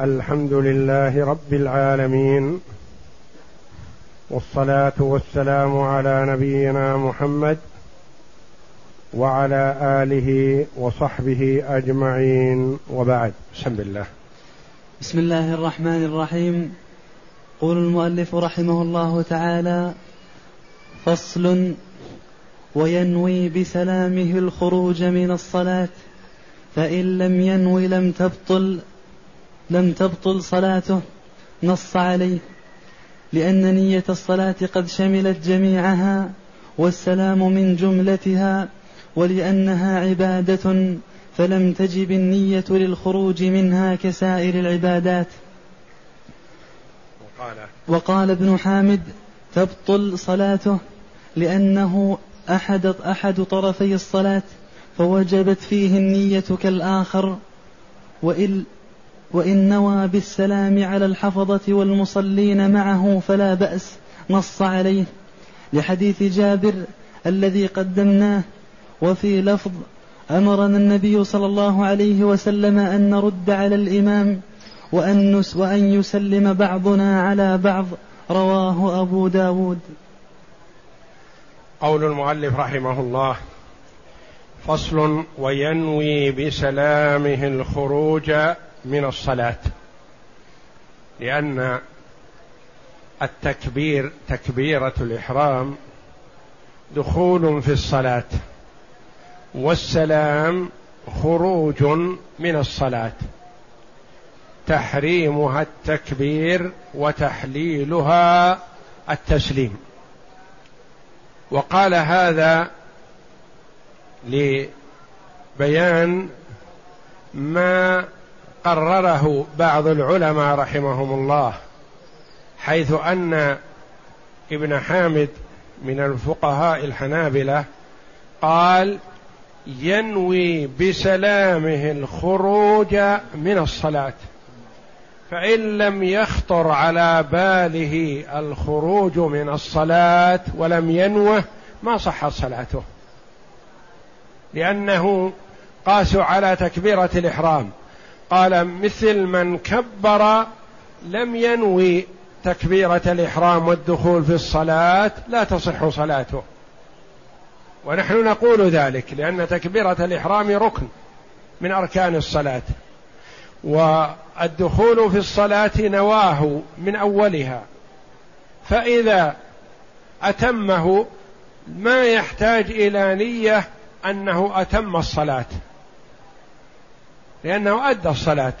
الحمد لله رب العالمين والصلاة والسلام على نبينا محمد وعلى آله وصحبه أجمعين وبعد. بسم الله بسم الله الرحمن الرحيم. قول المؤلف رحمه الله تعالى فصل وينوي بسلامه الخروج من الصلاة فإن لم ينوي لم تبطل لم تبطل صلاته نص عليه. لأن نية الصلاة قد شملت جميعها والسلام من جملتها ولأنها عبادة فلم تجب النية للخروج منها كسائر العبادات. وقال, وقال ابن حامد تبطل صلاته لأنه أحد أحد طرفي الصلاة فوجبت فيه النية كالآخر وإن وإن نوى بالسلام على الحفظة والمصلين معه فلا بأس نص عليه. لحديث جابر الذي قدمناه وفي لفظ أمرنا النبي صلى الله عليه وسلم أن نرد على الإمام وأن, وأن يسلم بعضنا على بعض رواه أبو داود. قول المؤلف رحمه الله فصل وينوي بسلامه الخروج من الصلاة لأن التكبير تكبيرة الإحرام دخول في الصلاة والسلام خروج من الصلاة تحريمها التكبير وتحليلها التسليم. وقال هذا لبيان ما قرره بعض العلماء رحمهم الله حيث أن ابن حامد من الفقهاء الحنابلة قال ينوي بسلامه الخروج من الصلاة فإن لم يخطر على باله الخروج من الصلاة ولم ينوه ما صحت صلاته لأنه قاسوا على تكبيرة الإحرام. قال مثل من كبر لم ينوي تكبيرة الإحرام والدخول في الصلاة لا تصح صلاته. ونحن نقول ذلك لأن تكبيرة الإحرام ركن من أركان الصلاة. والدخول في الصلاة نواه من أولها. فإذا أتمه ما يحتاج إلى نية أنه أتم الصلاة. لأنه أدى الصلاة.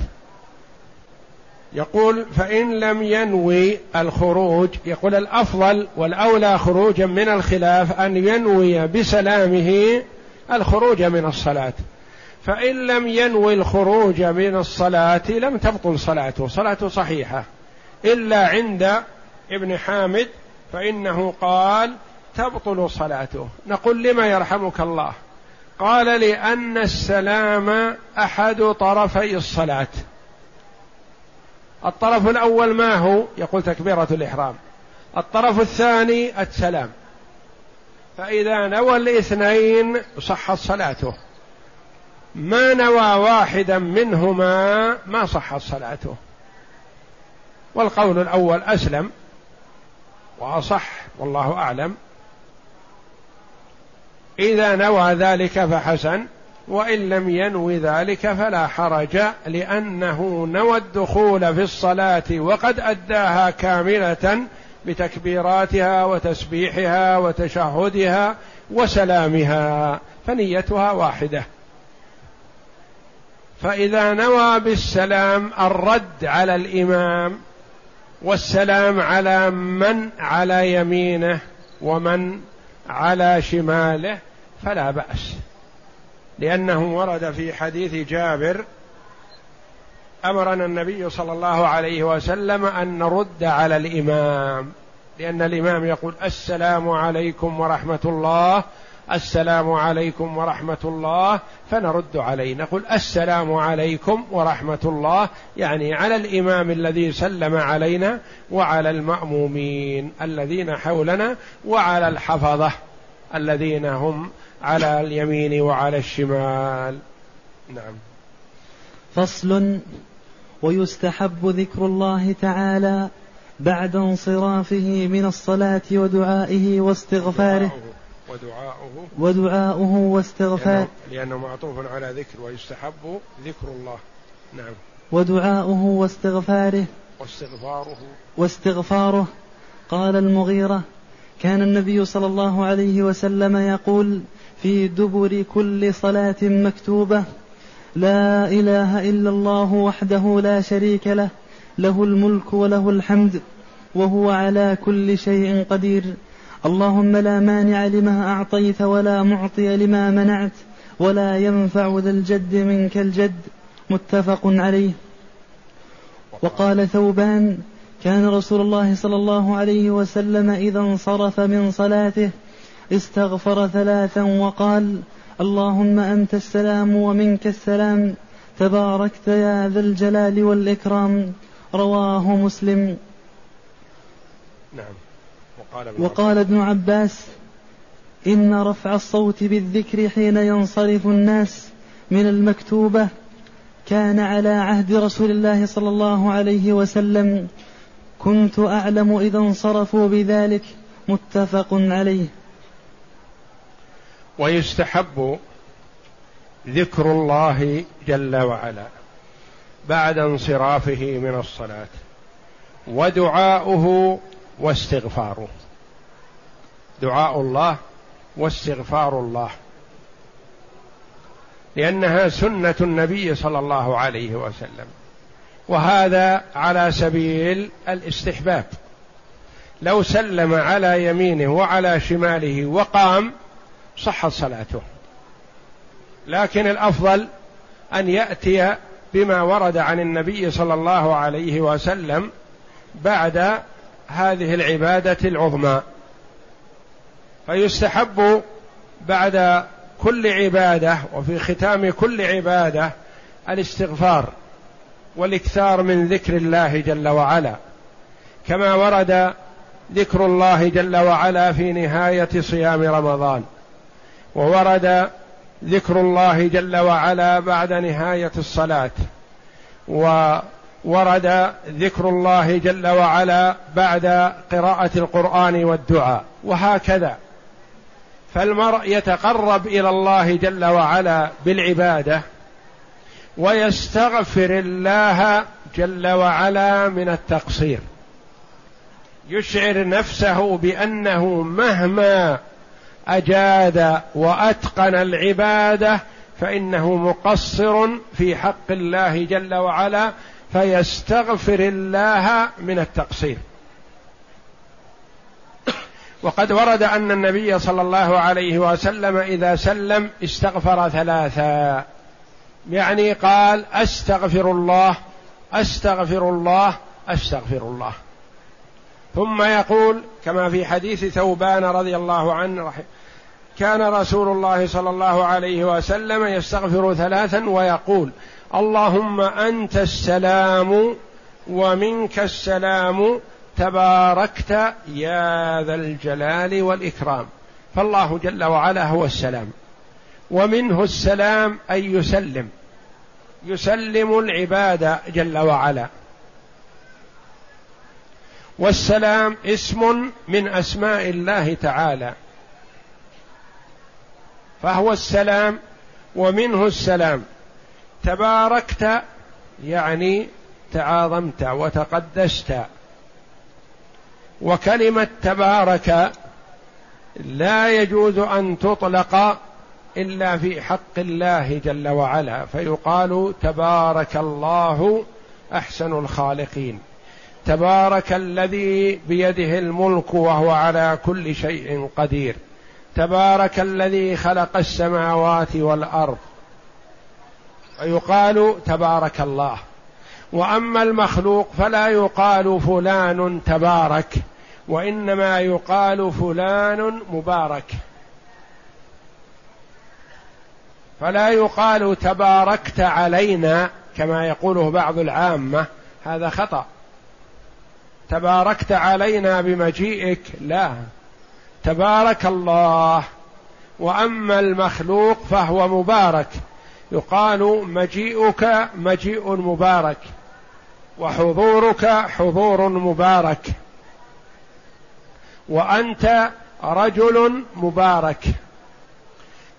يقول فإن لم ينوي الخروج يقول الأفضل والأولى خروجا من الخلاف أن ينوي بسلامه الخروج من الصلاة. فإن لم ينوي الخروج من الصلاة لم تبطل صلاته صلاته صحيحة. إلا عند ابن حامد فإنه قال تبطل صلاته. نقول لما يرحمك الله؟ قال لأن السلام أحد طرفي الصلاة. الطرف الأول ما هو؟ يقول تكبيرة الإحرام. الطرف الثاني السلام. فإذا نوى الاثنين صحت صلاته. ما نوى واحدا منهما ما صحت صلاته. والقول الأول أسلم. وأصح والله أعلم. إذا نوى ذلك فحسن وإن لم ينو ذلك فلا حرج لأنه نوى الدخول في الصلاة وقد أداها كاملة بتكبيراتها وتسبيحها وتشهدها وسلامها فنيتها واحدة. فإذا نوى بالسلام الرد على الإمام والسلام على من على يمينه ومن على شماله فلا بأس. لأنه ورد في حديث جابر أمرنا النبي صلى الله عليه وسلم أن نرد على الإمام. لأن الإمام يقول السلام عليكم ورحمة الله السلام عليكم ورحمة الله فنرد عليه. نقول السلام عليكم ورحمة الله يعني على الإمام الذي سلم علينا وعلى المأمومين الذين حولنا وعلى الحفظة الذين هم على اليمين وعلى الشمال. نعم. فصل ويستحب ذكر الله تعالى بعد انصرافه من الصلاة ودعائه واستغفاره. ودعاؤه. ودعاؤه. واستغفاره. لأنه, لأنه معطوف على ذكر ويستحب ذكر الله. نعم. ودعاؤه واستغفاره. واستغفاره. واستغفاره. قال المغيرة كان النبي صلى الله عليه وسلم يقول في دبر كل صلاة مكتوبة. لا إله إلا الله وحده لا شريك له له الملك وله الحمد وهو على كل شيء قدير. اللهم لا مانع لما أعطيت ولا معطي لما منعت ولا ينفع ذا الجد منك الجد. متفق عليه. وقال ثوبان كان رسول الله صلى الله عليه وسلم إذا انصرف من صلاته استغفر ثلاثا وقال اللهم أنت السلام ومنك السلام تباركت يا ذا الجلال والإكرام رواه مسلم. نعم. وقال ابن, وقال ابن عباس إن رفع الصوت بالذكر حين ينصرف الناس من المكتوبة كان على عهد رسول الله صلى الله عليه وسلم. كنت أعلم إذا انصرفوا بذلك متفق عليه. ويستحب ذكر الله جل وعلا بعد انصرافه من الصلاة ودعاؤه واستغفاره. دعاء الله واستغفار الله. لأنها سنة النبي صلى الله عليه وسلم. وهذا على سبيل الاستحباب. لو سلم على يمينه وعلى شماله وقام صحت صلاته. لكن الأفضل أن يأتي بما ورد عن النبي صلى الله عليه وسلم بعد هذه العبادة العظمى. فيستحب بعد كل عبادة وفي ختام كل عبادة الاستغفار والاكثار من ذكر الله جل وعلا. كما ورد ذكر الله جل وعلا في نهاية صيام رمضان. وورد ذكر الله جل وعلا بعد نهاية الصلاة وورد ذكر الله جل وعلا بعد قراءة القرآن والدعاء وهكذا. فالمرء يتقرب إلى الله جل وعلا بالعبادة ويستغفر الله جل وعلا من التقصير. يشعر نفسه بأنه مهما أجاد وأتقن العبادة فإنه مقصر في حق الله جل وعلا فيستغفر الله من التقصير. وقد ورد أن النبي صلى الله عليه وسلم إذا سلم استغفر ثلاثا. يعني قال أستغفر الله أستغفر الله أستغفر الله. ثم يقول كما في حديث ثوبان رضي الله عنه كان رسول الله صلى الله عليه وسلم يستغفر ثلاثا ويقول اللهم أنت السلام ومنك السلام تباركت يا ذا الجلال والإكرام. فالله جل وعلا هو السلام ومنه السلام أن يسلم يسلم العباد جل وعلا. والسلام اسم من أسماء الله تعالى. فهو السلام ومنه السلام. تباركت يعني تعاظمت وتقدست. وكلمة تبارك لا يجوز أن تطلق إلا في حق الله جل وعلا فيقال تبارك الله أحسن الخالقين. تبارك الذي بيده الملك وهو على كل شيء قدير. تبارك الذي خلق السماوات والأرض. ويقال تبارك الله. وأما المخلوق فلا يقال فلان تبارك وإنما يقال فلان مبارك. فلا يقال تباركت علينا كما يقوله بعض العامة. هذا خطأ. تباركت علينا بمجيئك؟ لا. تبارك الله. وأما المخلوق فهو مبارك. يقال مجيئك مجيء مبارك وحضورك حضور مبارك. وأنت رجل مبارك.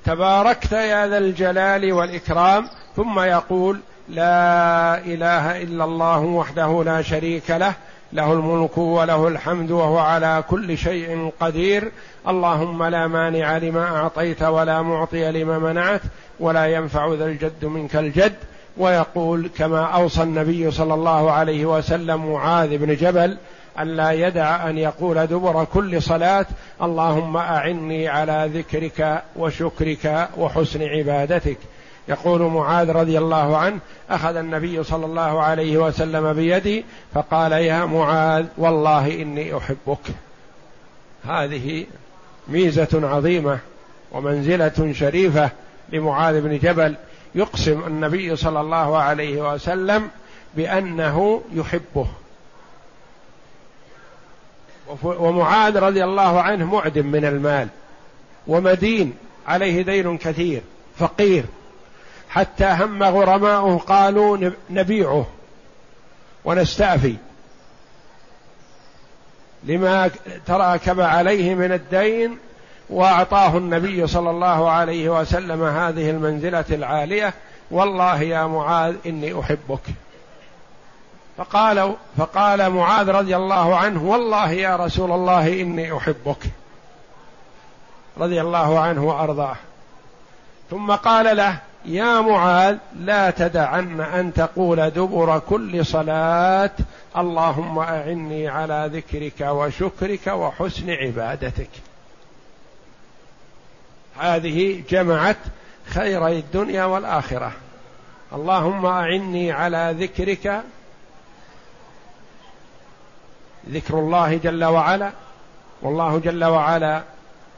تباركت يا ذا الجلال والإكرام. ثم يقول لا إله إلا الله وحده لا شريك له. له الملك وله الحمد وهو على كل شيء قدير. اللهم لا مانع لما أعطيت ولا معطي لما منعت ولا ينفع ذا الجد منك الجد. ويقول كما أوصى النبي صلى الله عليه وسلم معاذ بن جبل أن لا يدع أن يقول دبر كل صلاة اللهم أعني على ذكرك وشكرك وحسن عبادتك. يقول معاذ رضي الله عنه أخذ النبي صلى الله عليه وسلم بيدي فقال يا معاذ والله إني أحبك. هذه ميزة عظيمة ومنزلة شريفة لمعاذ بن جبل يقسم النبي صلى الله عليه وسلم بأنه يحبه. ومعاذ رضي الله عنه معدم من المال ومدين عليه دين كثير فقير. حتى هم غرماؤه قالوا نبيعه ونستأفي لما تراكب عليه من الدين وأعطاه النبي صلى الله عليه وسلم هذه المنزلة العالية والله يا معاذ إني أحبك. فقال فقال معاذ رضي الله عنه والله يا رسول الله إني أحبك. رضي الله عنه وأرضاه. ثم قال له يا معاذ لا تدعن أن تقول دبر كل صلاة اللهم أعني على ذكرك وشكرك وحسن عبادتك. هذه جمعت خيري الدنيا والآخرة. اللهم أعني على ذكرك ذكر الله جل وعلا والله جل وعلا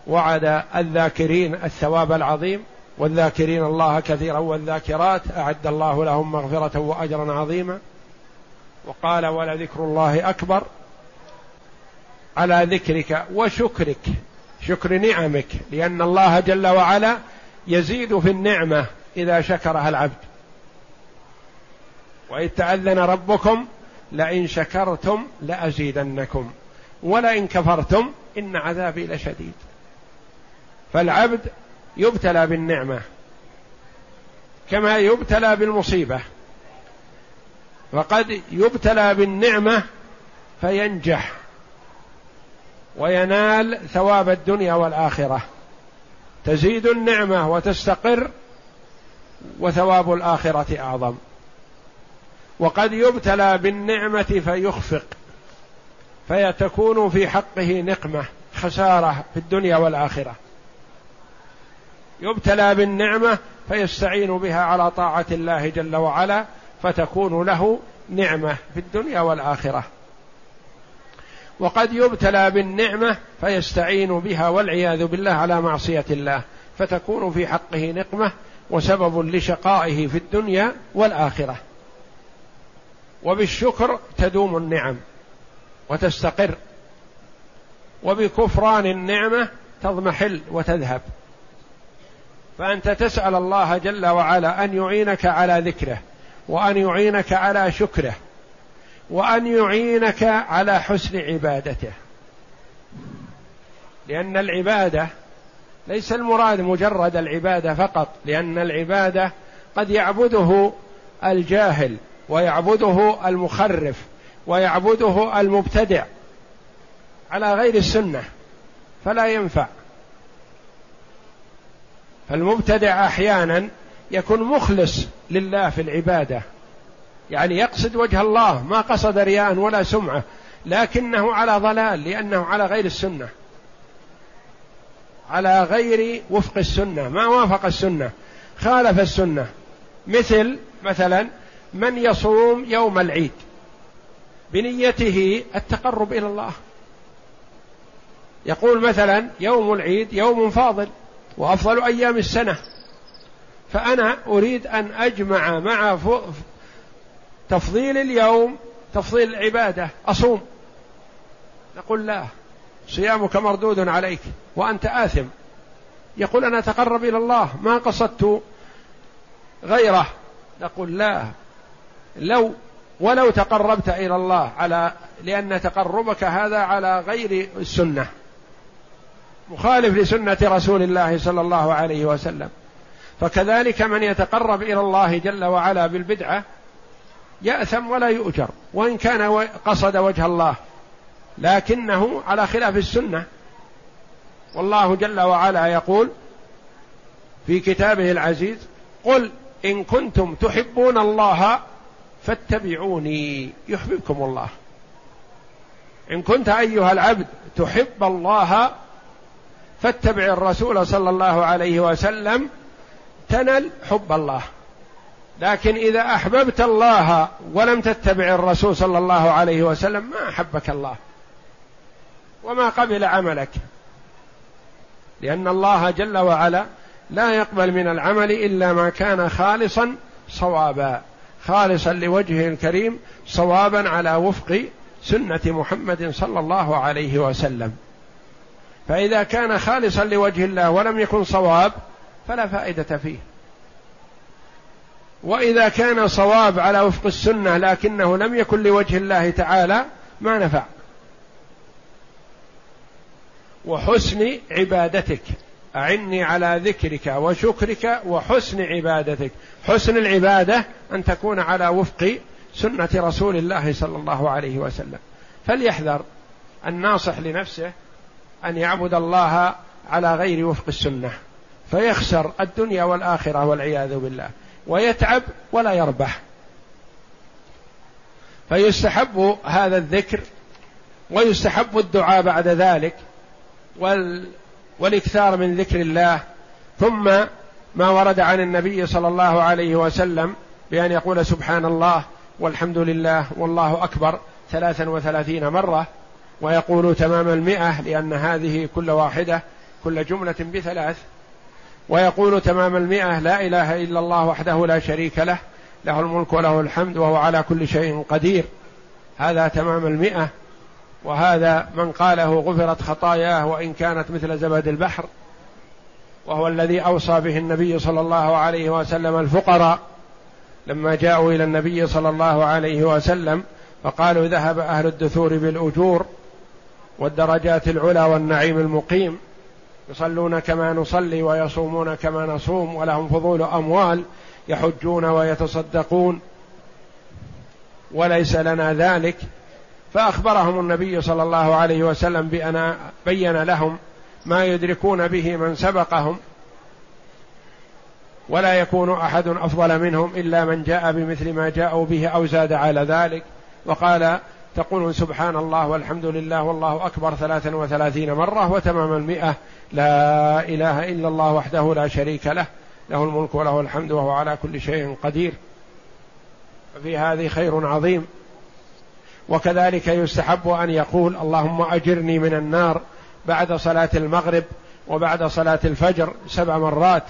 وعد الذاكرين الثواب العظيم. والذاكرين الله كثيرا والذاكرات أعد الله لهم مغفرة وأجرا عظيما. وقال ولذكر الله أكبر على ذكرك وشكرك. شكر نعمك لأن الله جل وعلا يزيد في النعمة إذا شكرها العبد. وإذ تأذن ربكم لئن شكرتم لأزيدنكم ولئن كفرتم إن عذابي لشديد. فالعبد يبتلى بالنعمة كما يبتلى بالمصيبة. فقد يبتلى بالنعمة فينجح وينال ثواب الدنيا والآخرة. تزيد النعمة وتستقر وثواب الآخرة أعظم. وقد يبتلى بالنعمة فيخفق فيتكون في حقه نقمة خسارة في الدنيا والآخرة. يبتلى بالنعمة فيستعين بها على طاعة الله جل وعلا فتكون له نعمة في الدنيا والآخرة. وقد يبتلى بالنعمة فيستعين بها والعياذ بالله على معصية الله فتكون في حقه نقمة وسبب لشقائه في الدنيا والآخرة. وبالشكر تدوم النعم وتستقر. وبكفران النعمة تضمحل وتذهب. فأنت تسأل الله جل وعلا أن يعينك على ذكره وأن يعينك على شكره وأن يعينك على حسن عبادته. لأن العبادة ليس المراد مجرد العبادة فقط لأن العبادة قد يعبده الجاهل ويعبده المخرف ويعبده المبتدع على غير السنة فلا ينفع. فالمبتدع أحيانا يكون مخلص لله في العبادة. يعني يقصد وجه الله ما قصد رياء ولا سمعة لكنه على ضلال لأنه على غير السنة. على غير وفق السنة. ما وافق السنة؟ خالف السنة. مثل مثلا من يصوم يوم العيد بنيته التقرب إلى الله. يقول مثلا يوم العيد يوم فاضل. وأفضل أيام السنة. فأنا أريد أن أجمع مع تفضيل اليوم تفضيل العبادة. أصوم. نقول لا صيامك مردود عليك وأنت آثم. يقول أنا أتقرب إلى الله ما قصدت غيره. نقول لا. لو ولو تقربت إلى الله على لأن تقربك هذا على غير السنة. مخالف لسنة رسول الله صلى الله عليه وسلم. فكذلك من يتقرب إلى الله جل وعلا بالبدعة يأثم ولا يؤجر وإن كان قصد وجه الله. لكنه على خلاف السنة. والله جل وعلا يقول في كتابه العزيز قل إن كنتم تحبون الله فاتبعوني يحببكم الله. إن كنت أيها العبد تحب الله فاتبع الرسول صلى الله عليه وسلم تنل حب الله. لكن إذا أحببت الله ولم تتبع الرسول صلى الله عليه وسلم ما أحبك الله. وما قبل عملك. لأن الله جل وعلا لا يقبل من العمل إلا ما كان خالصا صوابا. خالصا لوجهه الكريم صوابا على وفق سنة محمد صلى الله عليه وسلم. فإذا كان خالصا لوجه الله ولم يكن صواب فلا فائدة فيه. وإذا كان صواب على وفق السنة لكنه لم يكن لوجه الله تعالى ما نفع. وحسن عبادتك أعني على ذكرك وشكرك وحسن عبادتك. حسن العبادة أن تكون على وفق سنة رسول الله صلى الله عليه وسلم. فليحذر الناصح لنفسه أن يعبد الله على غير وفق السنة فيخسر الدنيا والآخرة والعياذ بالله ويتعب ولا يربح. فيستحب هذا الذكر ويستحب الدعاء بعد ذلك وال والإكثار من ذكر الله. ثم ما ورد عن النبي صلى الله عليه وسلم بأن يقول سبحان الله والحمد لله والله أكبر ثلاثا وثلاثين مرة ويقول تمام المئة لأن هذه كل واحدة كل جملة بثلاث. ويقول تمام المئة لا إله إلا الله وحده لا شريك له له الملك وله الحمد وهو على كل شيء قدير. هذا تمام المئة. وهذا من قاله غفرت خطاياه وإن كانت مثل زبد البحر. وهو الذي أوصى به النبي صلى الله عليه وسلم الفقراء. لما جاءوا إلى النبي صلى الله عليه وسلم فقالوا ذهب أهل الدثور بالأجور. والدرجات العلى والنعيم المقيم. يصلون كما نصلي ويصومون كما نصوم ولهم فضول اموال يحجون ويتصدقون. وليس لنا ذلك. فأخبرهم النبي صلى الله عليه وسلم بأن بين لهم ما يدركون به من سبقهم. ولا يكون أحد أفضل منهم إلا من جاء بمثل ما جاءوا به أو زاد على ذلك. وقال تقول سبحان الله والحمد لله والله أكبر ثلاثا وثلاثين مرة وتمام المئة. لا إله إلا الله وحده لا شريك له. له الملك وله الحمد وهو على كل شيء قدير. ففي هذه خير عظيم. وكذلك يستحب أن يقول اللهم أجرني من النار بعد صلاة المغرب وبعد صلاة الفجر سبع مرات.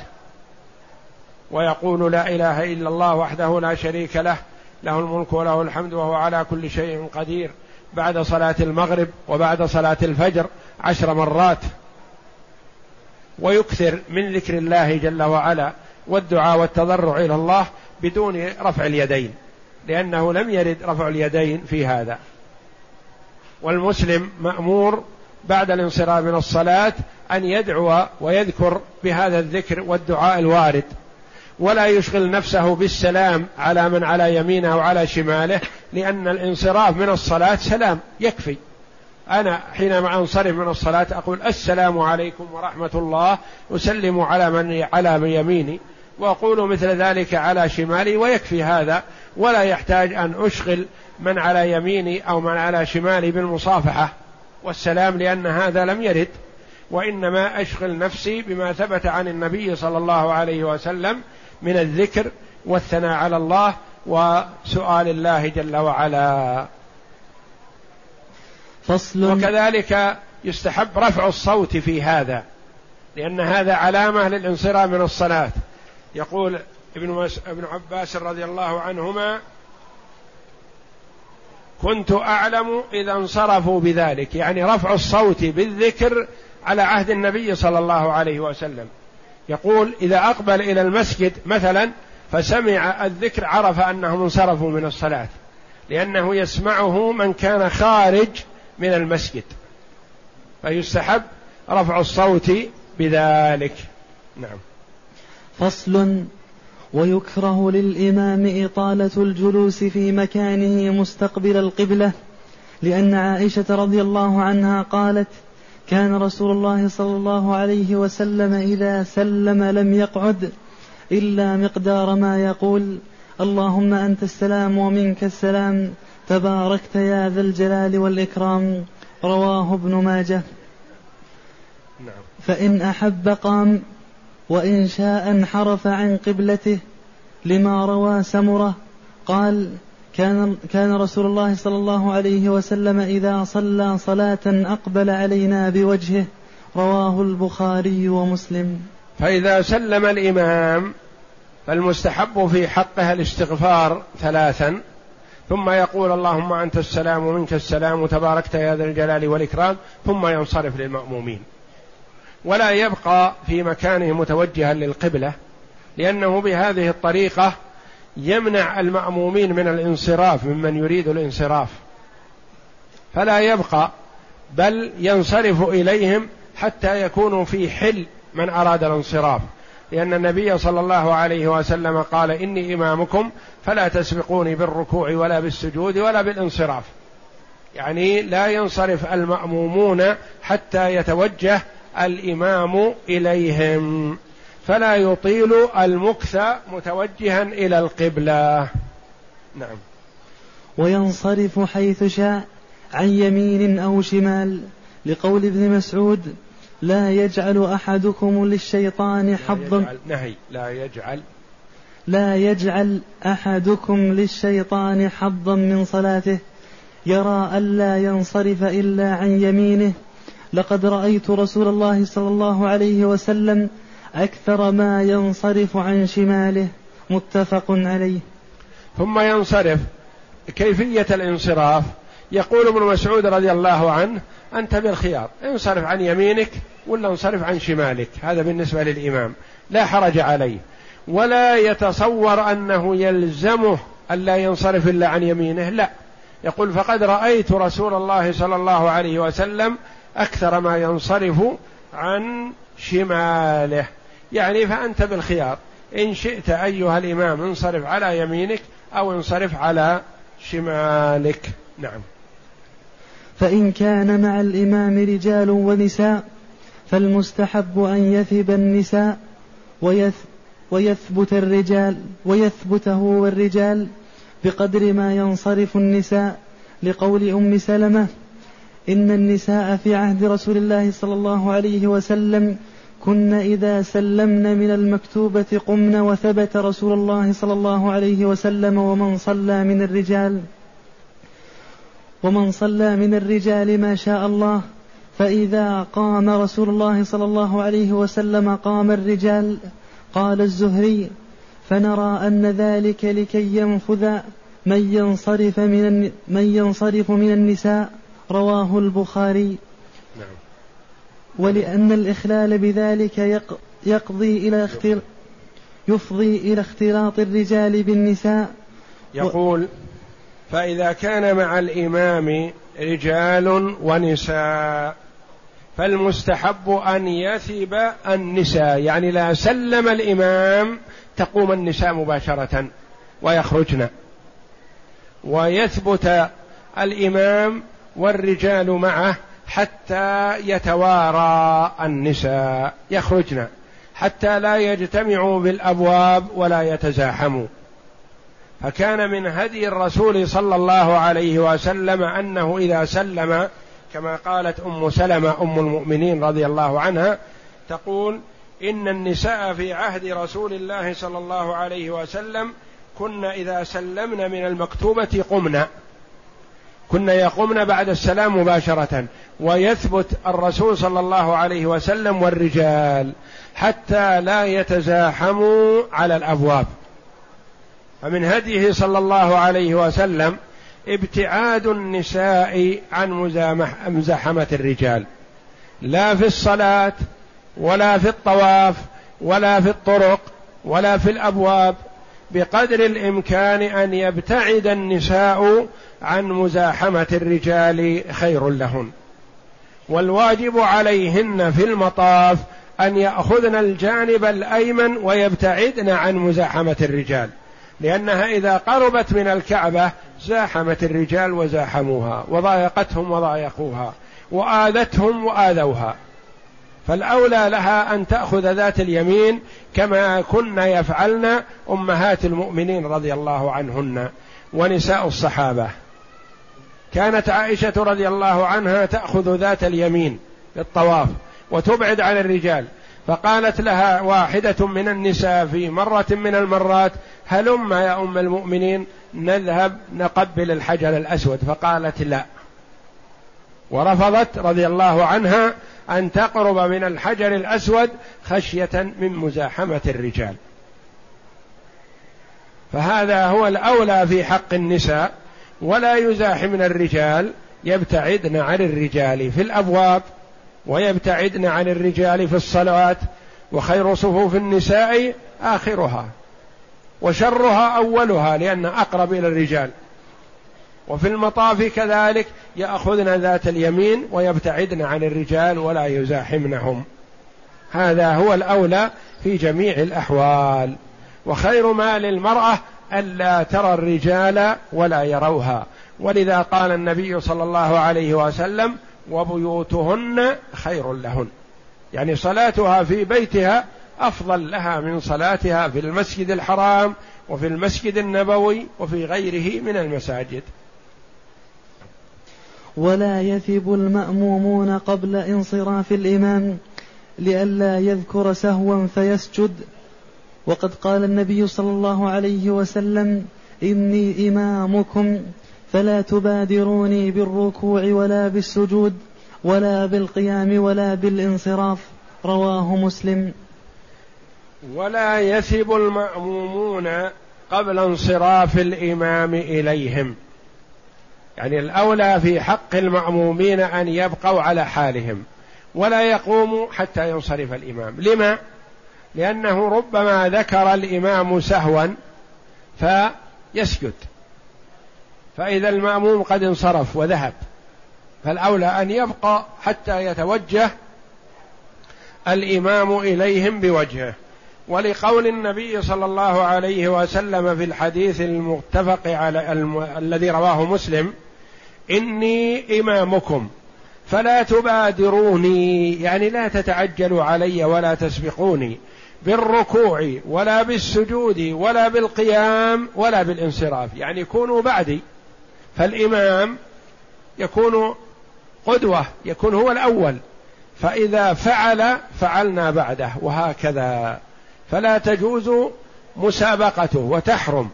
ويقول لا إله إلا الله وحده لا شريك له. له الملك وله الحمد وهو على كل شيء قدير. بعد صلاة المغرب وبعد صلاة الفجر عشر مرات. ويكثر من ذكر الله جل وعلا والدعاء والتضرع إلى الله بدون رفع اليدين لأنه لم يرد رفع اليدين في هذا. والمسلم مأمور بعد الانصراف من الصلاة أن يدعو ويذكر بهذا الذكر والدعاء الوارد. ولا يشغل نفسه بالسلام على من على يمينه وعلى شماله لأن الانصراف من الصلاة سلام يكفي. أنا حينما أنصرف من الصلاة أقول السلام عليكم ورحمة الله أسلم على من على يميني وأقول مثل ذلك على شمالي ويكفي هذا. ولا يحتاج أن أشغل من على يميني أو من على شمالي بالمصافحة. والسلام لأن هذا لم يرد. وإنما أشغل نفسي بما ثبت عن النبي صلى الله عليه وسلم من الذكر والثناء على الله وسؤال الله جل وعلا. فصل. وكذلك يستحب رفع الصوت في هذا لأن هذا علامة للانصراف من الصلاة. يقول ابن, مس... ابن عباس رضي الله عنهما كنت أعلم إذا انصرفوا بذلك. يعني رفع الصوت بالذكر على عهد النبي صلى الله عليه وسلم. يقول إذا أقبل إلى المسجد مثلا فسمع الذكر عرف أنهم انصرفوا من الصلاة لأنه يسمعه من كان خارج من المسجد فيستحب رفع الصوت بذلك. نعم. فصل ويكره للإمام إطالة الجلوس في مكانه مستقبل القبلة لأن عائشة رضي الله عنها قالت كان رسول الله صلى الله عليه وسلم إذا سلم لم يقعد إلا مقدار ما يقول اللهم أنت السلام ومنك السلام تباركت يا ذا الجلال والإكرام رواه ابن ماجه نعم. فإن أحب قام وإن شاء انحرف عن قبلته لما روى سمرة قال كان كان رسول الله صلى الله عليه وسلم إذا صلى صلاة أقبل علينا بوجهه رواه البخاري ومسلم. فإذا سلم الإمام فالمستحب في حقها الاستغفار ثلاثا ثم يقول اللهم أنت السلام ومنك السلام تباركت يا ذا الجلال والإكرام ثم ينصرف للمأمومين. ولا يبقى في مكانه متوجها للقبلة لأنه بهذه الطريقة يمنع المأمومين من الانصراف ممن يريد الانصراف. فلا يبقى بل ينصرف إليهم حتى يكونوا في حل من أراد الانصراف. لأن النبي صلى الله عليه وسلم قال إني إمامكم فلا تسبقوني بالركوع ولا بالسجود ولا بالانصراف. يعني لا ينصرف المأمومون حتى يتوجه الإمام إليهم. فلا يطيل المكث متوجها إلى القبلة. نعم. وينصرف حيث شاء عن يمين أو شمال لقول ابن مسعود لا يجعل أحدكم للشيطان حظا. نهي. لا يجعل. لا يجعل أحدكم للشيطان حظا من صلاته. يرى ألا ينصرف إلا عن يمينه. لقد رأيت رسول الله صلى الله عليه وسلم أكثر ما ينصرف عن شماله متفق عليه. ثم ينصرف. كيفية الانصراف؟ يقول ابن مسعود رضي الله عنه أنت بالخيار انصرف عن يمينك ولا انصرف عن شمالك؟ هذا بالنسبة للإمام. لا حرج عليه. ولا يتصور أنه يلزمه ألا ينصرف إلا عن يمينه لا. يقول فقد رأيت رسول الله صلى الله عليه وسلم أكثر ما ينصرف عن شماله. يعني فأنت بالخيار. إن شئت أيها الإمام انصرف على يمينك أو انصرف على شمالك. نعم. فإن كان مع الإمام رجال ونساء فالمستحب أن يثب النساء ويث ويثبت الرجال ويثبت هو الرجال بقدر ما ينصرف النساء. لقول أم سلمة إن النساء في عهد رسول الله صلى الله عليه وسلم كن إذا سلمن من المكتوبة قمن وثبت رسول الله صلى الله عليه وسلم ومن صلى من الرجال ومن صلى من الرجال ما شاء الله فإذا قام رسول الله صلى الله عليه وسلم قام الرجال قال الزهري فنرى أن ذلك لكي ينفذ من ينصرف من من ينصرف من النساء رواه البخاري. ولأن الإخلال بذلك يقضي إلى اختل يفضي إلى اختلاط الرجال بالنساء. يقول فإذا كان مع الإمام رجال ونساء فالمستحب أن يثب النساء. يعني لا سلم الإمام تقوم النساء مباشرة ويخرجن. ويثبت الإمام والرجال معه حتى يتوارى النساء يخرجن. حتى لا يجتمعوا بالأبواب ولا يتزاحموا. فكان من هدي الرسول صلى الله عليه وسلم أنه إذا سلم كما قالت أم سلمة أم المؤمنين رضي الله عنها تقول إن النساء في عهد رسول الله صلى الله عليه وسلم كن إذا سلمن من المكتوبة قمنا كن يقومن بعد السلام مباشرة. ويثبت الرسول صلى الله عليه وسلم والرجال حتى لا يتزاحموا على الأبواب. فمن هديه صلى الله عليه وسلم ابتعاد النساء عن مزاحمة الرجال. لا في الصلاة ولا في الطواف ولا في الطرق ولا في الأبواب بقدر الإمكان أن يبتعد النساء عن مزاحمة الرجال خير لهن. والواجب عليهن في المطاف أن يأخذن الجانب الأيمن ويبتعدن عن مزاحمة الرجال لأنها إذا قربت من الكعبة زاحمت الرجال وزاحموها وضايقتهم وضايقوها وآذتهم وآذوها. فالأولى لها أن تأخذ ذات اليمين كما كن يفعلن أمهات المؤمنين رضي الله عنهن ونساء الصحابة. كانت عائشة رضي الله عنها تأخذ ذات اليمين للطواف وتبعد عن الرجال فقالت لها واحدة من النساء في مرة من المرات هلم يا أم المؤمنين نذهب نقبل الحجر الأسود؟ فقالت لا. ورفضت رضي الله عنها أن تقرب من الحجر الأسود خشية من مزاحمة الرجال. فهذا هو الأولى في حق النساء ولا يزاحمن الرجال يبتعدن عن الرجال في الأبواب ويبتعدن عن الرجال في الصلوات وخير صفوف النساء آخرها وشرها أولها لأن أقرب إلى الرجال. وفي المطاف كذلك يأخذن ذات اليمين ويبتعدن عن الرجال ولا يزاحمنهم. هذا هو الأولى في جميع الأحوال. وخير ما للمراه ألا ترى الرجال ولا يروها. ولذا قال النبي صلى الله عليه وسلم وبيوتهن خير لهن. يعني صلاتها في بيتها أفضل لها من صلاتها في المسجد الحرام وفي المسجد النبوي وفي غيره من المساجد. ولا يثب المأمومون قبل انصراف الإمام لئلا يذكر سهوا فيسجد وقد قال النبي صلى الله عليه وسلم إني إمامكم فلا تبادروني بالركوع ولا بالسجود ولا بالقيام ولا بالانصراف. رواه مسلم. ولا يثب المأمومون قبل انصراف الإمام إليهم. يعني الأولى في حق المأمومين أن يبقوا على حالهم ولا يقوموا حتى ينصرف الإمام. لما؟ لأنه ربما ذكر الإمام سهوا فيسجد. فإذا المأموم قد انصرف وذهب. فالأولى أن يبقى حتى يتوجه الإمام إليهم بوجهه. ولقول النبي صلى الله عليه وسلم في الحديث المتفق على الم... الذي رواه مسلم إني إمامكم فلا تبادروني يعني لا تتعجلوا علي ولا تسبقوني. بالركوع ولا بالسجود ولا بالقيام ولا بالانصراف. يعني كونوا بعدي. فالإمام يكون قدوة يكون هو الأول. فإذا فعل فعلنا بعده وهكذا. فلا تجوز مسابقته وتحرم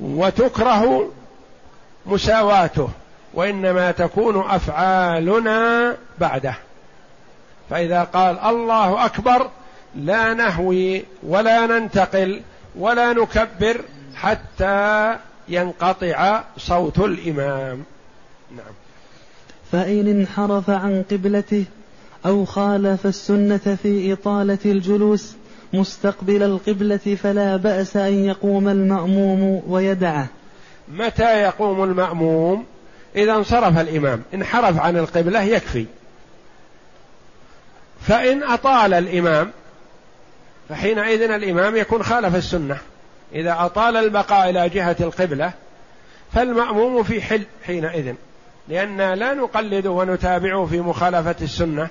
وتكره مساواته وإنما تكون أفعالنا بعده. فإذا قال الله أكبر لا نهوي ولا ننتقل ولا نكبر حتى ينقطع صوت الإمام. نعم. فإن انحرف عن قبلته أو خالف السنة في إطالة الجلوس مستقبل القبلة فلا بأس أن يقوم المأموم ويدعه. متى يقوم المأموم؟ إذا انصرف الإمام. انحرف عن القبلة يكفي. فإن أطال الإمام فحينئذ الإمام يكون خالف السنة. إذا أطال البقاء إلى جهة القبلة فالمأموم في حل حينئذ. لأن لا نقلد ونتابعه في مخالفة السنة.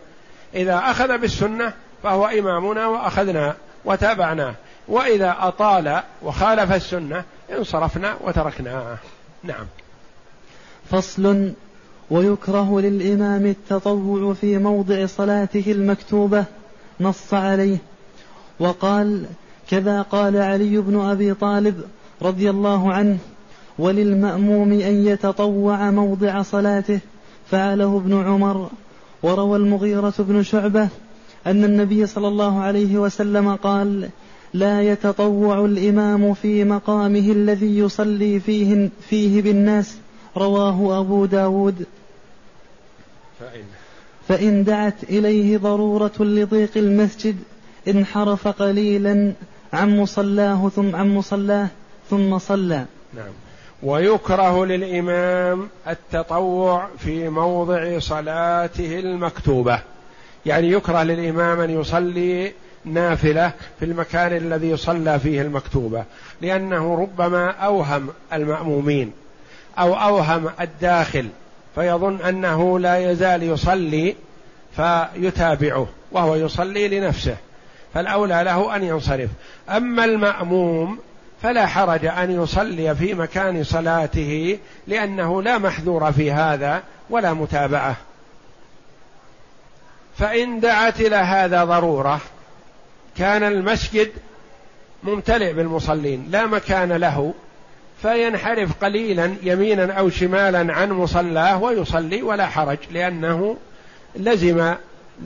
إذا أخذ بالسنة فهو إمامنا وأخذنا وتابعناه وإذا أطال وخالف السنة انصرفنا وتركناه نعم. فصل ويكره للإمام التطوع في موضع صلاته المكتوبة نص عليه. وقال كذا قال علي بن أبي طالب رضي الله عنه وللمأموم أن يتطوع موضع صلاته فعله ابن عمر وروى المغيرة بن شعبة أن النبي صلى الله عليه وسلم قال لا يتطوع الإمام في مقامه الذي يصلي فيه, فيه بالناس رواه أبو داود. فإن, فإن دعت إليه ضرورة لضيق المسجد انحرف قليلا عن مصلاه ثم عن مصلاه ثم صلى. نعم. ويكره للإمام التطوع في موضع صلاته المكتوبة. يعني يكره للإمام أن يصلي نافلة في المكان الذي صلى فيه المكتوبة. لأنه ربما أوهم المأمومين أو أوهم الداخل فيظن أنه لا يزال يصلي فيتابعه وهو يصلي لنفسه. فالأولى له أن ينصرف. أما المأموم فلا حرج أن يصلي في مكان صلاته لأنه لا محذور في هذا ولا متابعة. فإن دعت إلى هذا ضرورة كان المسجد ممتلئ بالمصلين لا مكان له فينحرف قليلا يمينا أو شمالا عن مصلاه ويصلي ولا حرج لأنه لزم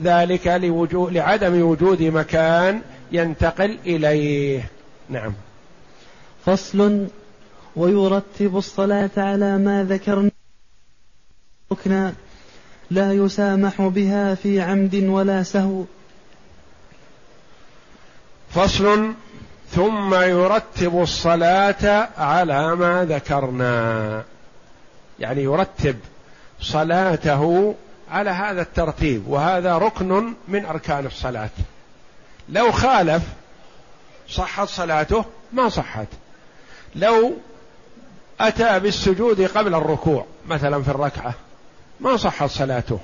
ذلك لوجود لعدم وجود مكان ينتقل إليه. نعم. فصل ويرتب الصلاة على ما ذكرنا. ركنا لا يسامح بها في عمد ولا سهو. فصل ثم يرتب الصلاة على ما ذكرنا. يعني يرتب صلاته على هذا الترتيب وهذا ركن من أركان الصلاة. لو خالف صحت صلاته ما صحت. لو أتى بالسجود قبل الركوع مثلا في الركعة ما صحت صلاته.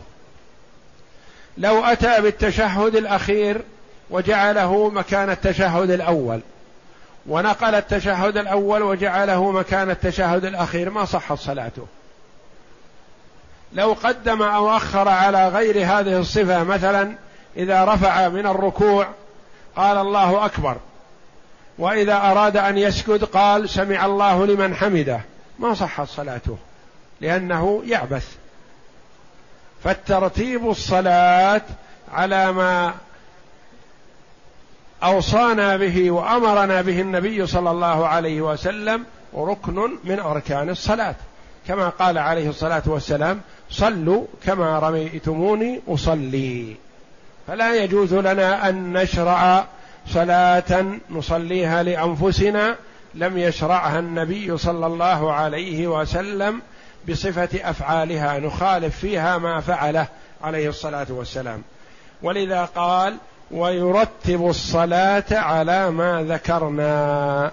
لو أتى بالتشهد الأخير وجعله مكان التشهد الأول ونقل التشهد الأول وجعله مكان التشهد الأخير ما صحت صلاته. لو قدم أو أخر على غير هذه الصفة مثلا إذا رفع من الركوع قال الله أكبر وإذا أراد أن يسجد قال سمع الله لمن حمده. ما صحت صلاته لأنه يعبث. فالترتيب الصلاة على ما أوصانا به وأمرنا به النبي صلى الله عليه وسلم ركن من أركان الصلاة. كما قال عليه الصلاة والسلام صلوا كما رميتموني أصلي. فلا يجوز لنا أن نشرع صلاة نصليها لأنفسنا. لم يشرعها النبي صلى الله عليه وسلم بصفة أفعالها. نخالف فيها ما فعله عليه الصلاة والسلام. ولذا قال ويرتب الصلاة على ما ذكرنا.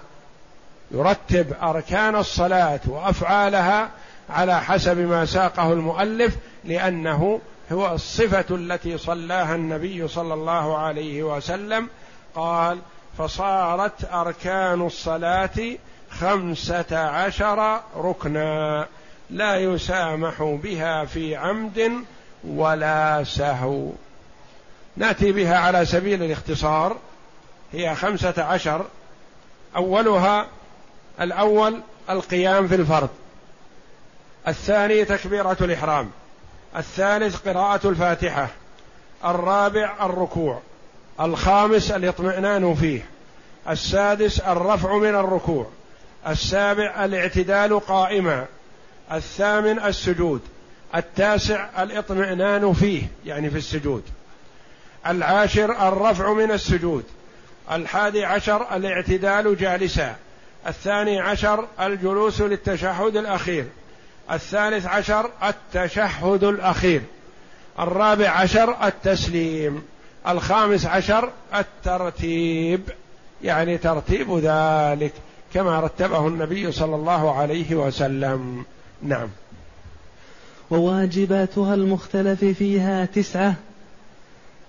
يرتب أركان الصلاة وأفعالها على حسب ما ساقه المؤلف لأنه هو الصفة التي صلاها النبي صلى الله عليه وسلم. قال فصارت أركان الصلاة خمسة عشر ركنا لا يسامح بها في عمد ولا سهو. نأتي بها على سبيل الاختصار هي خمسة عشر. أولها الأول القيام في الفرض. الثاني تكبيرة الإحرام. الثالث قراءة الفاتحة. الرابع الركوع. الخامس الاطمئنان فيه. السادس الرفع من الركوع. السابع الاعتدال قائما. الثامن السجود. التاسع الاطمئنان فيه يعني في السجود. العاشر الرفع من السجود. الحادي عشر الاعتدال جالسا. الثاني عشر الجلوس للتشهد الأخير. الثالث عشر التشهد الأخير. الرابع عشر التسليم. الخامس عشر الترتيب. يعني ترتيب ذلك كما رتبه النبي صلى الله عليه وسلم. نعم. وواجباتها المختلف فيها تسعة.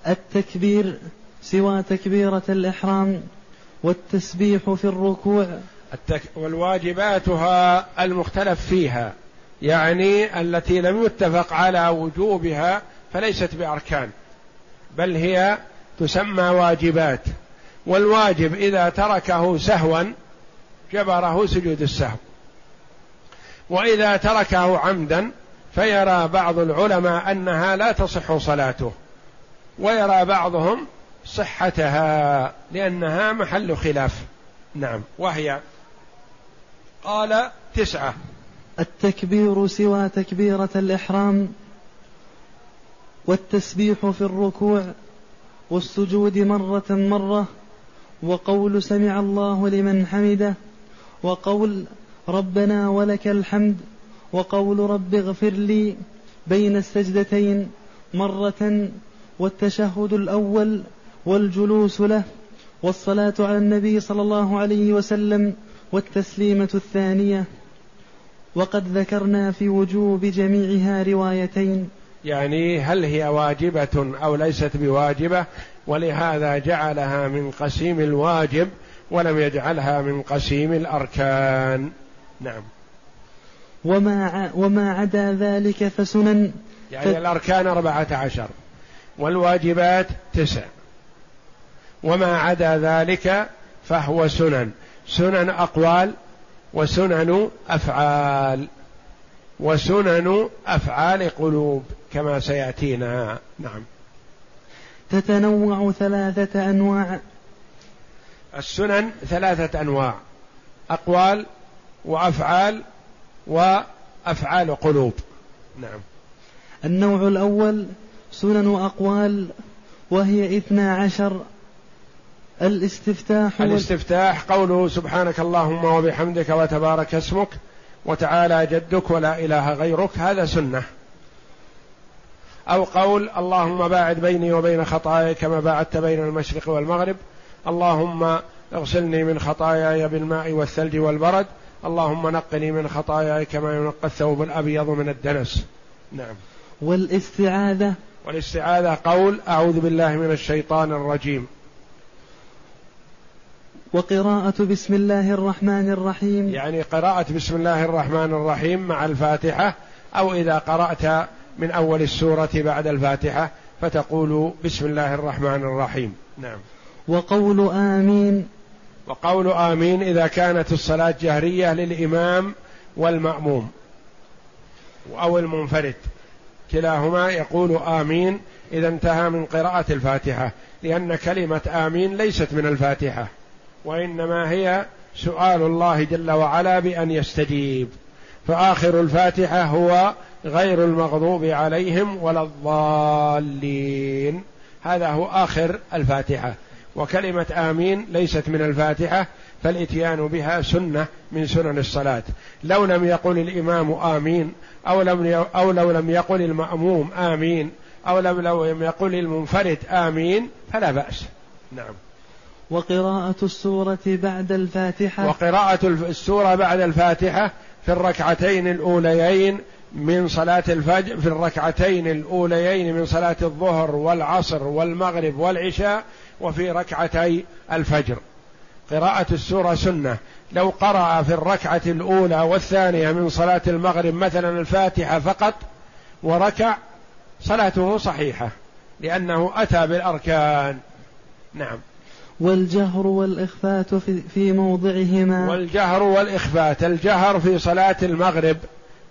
التكبير سوى تكبيرة الإحرام والتسبيح في الركوع. التك... والواجباتها المختلف فيها. يعني التي لم يتفق على وجوبها فليست بأركان بل هي تسمى واجبات. والواجب إذا تركه سهوا جبره سجود السهو. وإذا تركه عمدا فيرى بعض العلماء أنها لا تصح صلاته ويرى بعضهم صحتها لأنها محل خلاف. نعم وهي قال تسعة. التكبير سوى تكبيرة الإحرام والتسبيح في الركوع والسجود مرة مرة وقول سمع الله لمن حمده وقول ربنا ولك الحمد وقول رب اغفر لي بين السجدتين مرة والتشهد الأول والجلوس له والصلاة على النبي صلى الله عليه وسلم والتسليمة الثانية. وقد ذكرنا في وجوب جميعها روايتين. يعني هل هي واجبة أو ليست بواجبة؟ ولهذا جعلها من قسيم الواجب ولم يجعلها من قسيم الأركان. نعم. وما وما عدا ذلك فسنن. يعني ف... الأركان أربعة عشر والواجبات تسع. وما عدا ذلك فهو سنن. سنن أقوال وسنن أفعال وسنن أفعال قلوب كما سيأتينا. نعم. تتنوع ثلاثة أنواع. السنن ثلاثة أنواع أقوال وأفعال وأفعال قلوب. نعم. النوع الأول سنن أقوال وهي اثنا عشر الاستفتاح الاستفتاح قوله سبحانك اللهم وبحمدك وتبارك اسمك وتعالى جدك ولا إله غيرك هذا سنة. أو قول اللهم باعد بيني وبين خطاياي كما باعدت بين المشرق والمغرب. اللهم اغسلني من خطاياي بالماء والثلج والبرد. اللهم نقني من خطاياي كما ينقى الثوب الأبيض من الدنس. نعم. والاستعاذة. والاستعاذة قول أعوذ بالله من الشيطان الرجيم. وقراءة بسم الله الرحمن الرحيم. يعني قراءة بسم الله الرحمن الرحيم مع الفاتحة أو إذا قرأت من أول السورة بعد الفاتحة فتقول بسم الله الرحمن الرحيم. نعم. وقول آمين. وقول آمين إذا كانت الصلاة جهرية للإمام والمأموم أو المنفرد. كلاهما يقول آمين إذا انتهى من قراءة الفاتحة لأن كلمة آمين ليست من الفاتحة. وإنما هي سؤال الله جل وعلا بأن يستجيب. فآخر الفاتحة هو غير المغضوب عليهم ولا الضالين. هذا هو آخر الفاتحة. وكلمة آمين ليست من الفاتحة فالإتيان بها سنة من سنن الصلاة. لو لم يقل الإمام آمين أو لم أو لو لم يقل المأموم آمين أو لم لم يقل المنفرد آمين فلا بأس. نعم. وقراءة السورة بعد الفاتحة. وقراءة السورة بعد الفاتحة في الركعتين الأوليين من صلاة الفجر في الركعتين الأوليين من صلاة الظهر والعصر والمغرب والعشاء وفي ركعتي الفجر. قراءة السورة سنة. لو قرأ في الركعة الأولى والثانية من صلاة المغرب مثلا الفاتحة فقط وركع صلاته صحيحة لأنه أتى بالأركان. نعم. والجهر والإخفات في, موضعهما. والجهر والإخفات الجهر في صلاة المغرب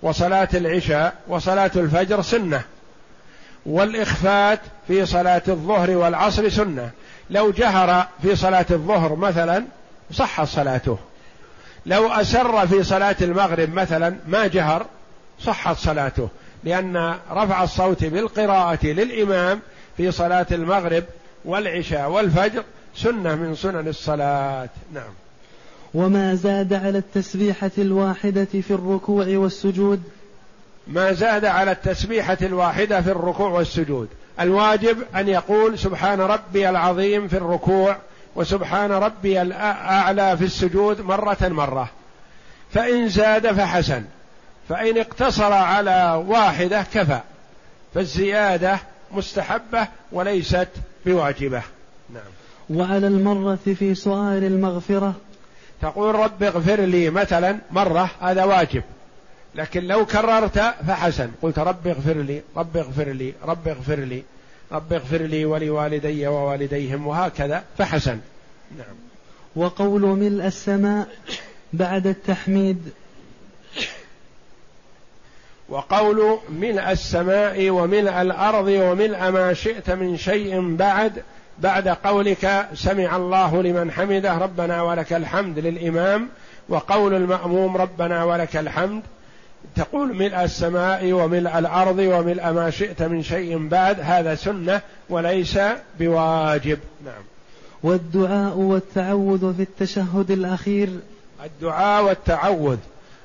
وصلاة العشاء وصلاة الفجر سنة والإخفات في صلاة الظهر والعصر سنة. لو جهر في صلاة الظهر مثلا صحت صلاته. لو أسر في صلاة المغرب مثلا ما جهر صحت صلاته لأن رفع الصوت بالقراءة للإمام في صلاة المغرب والعشاء والفجر سنة من سنن الصلاة. نعم. وما زاد على التسبيحة الواحدة في الركوع والسجود؟ ما زاد على التسبيحة الواحدة في الركوع والسجود. الواجب أن يقول سبحان ربي العظيم في الركوع وسبحان ربي الأعلى في السجود مرة مرة. فإن زاد فحسن. فإن اقتصر على واحدة كفى. فالزيادة مستحبة وليست بواجبة. وعلى المرة في سؤال المغفرة. تقول رب اغفر لي مثلا مرة هذا واجب. لكن لو كررت فحسن. قلت رب اغفر لي رب اغفر لي رب اغفر لي رب اغفر لي ولوالدي ووالديهم وهكذا فحسن. نعم. وقول ملء السماء بعد التحميد. وقول ملء السماء وملء الأرض وملء ما شئت من شيء بعد بعد قولك سمع الله لمن حمده ربنا ولك الحمد للإمام وقول المأموم ربنا ولك الحمد. تقول ملء السماء وملء الأرض وملء ما شئت من شيء بعد هذا سنة وليس بواجب. نعم. والدعاء والتعوذ في التشهد الأخير. الدعاء والتعوذ.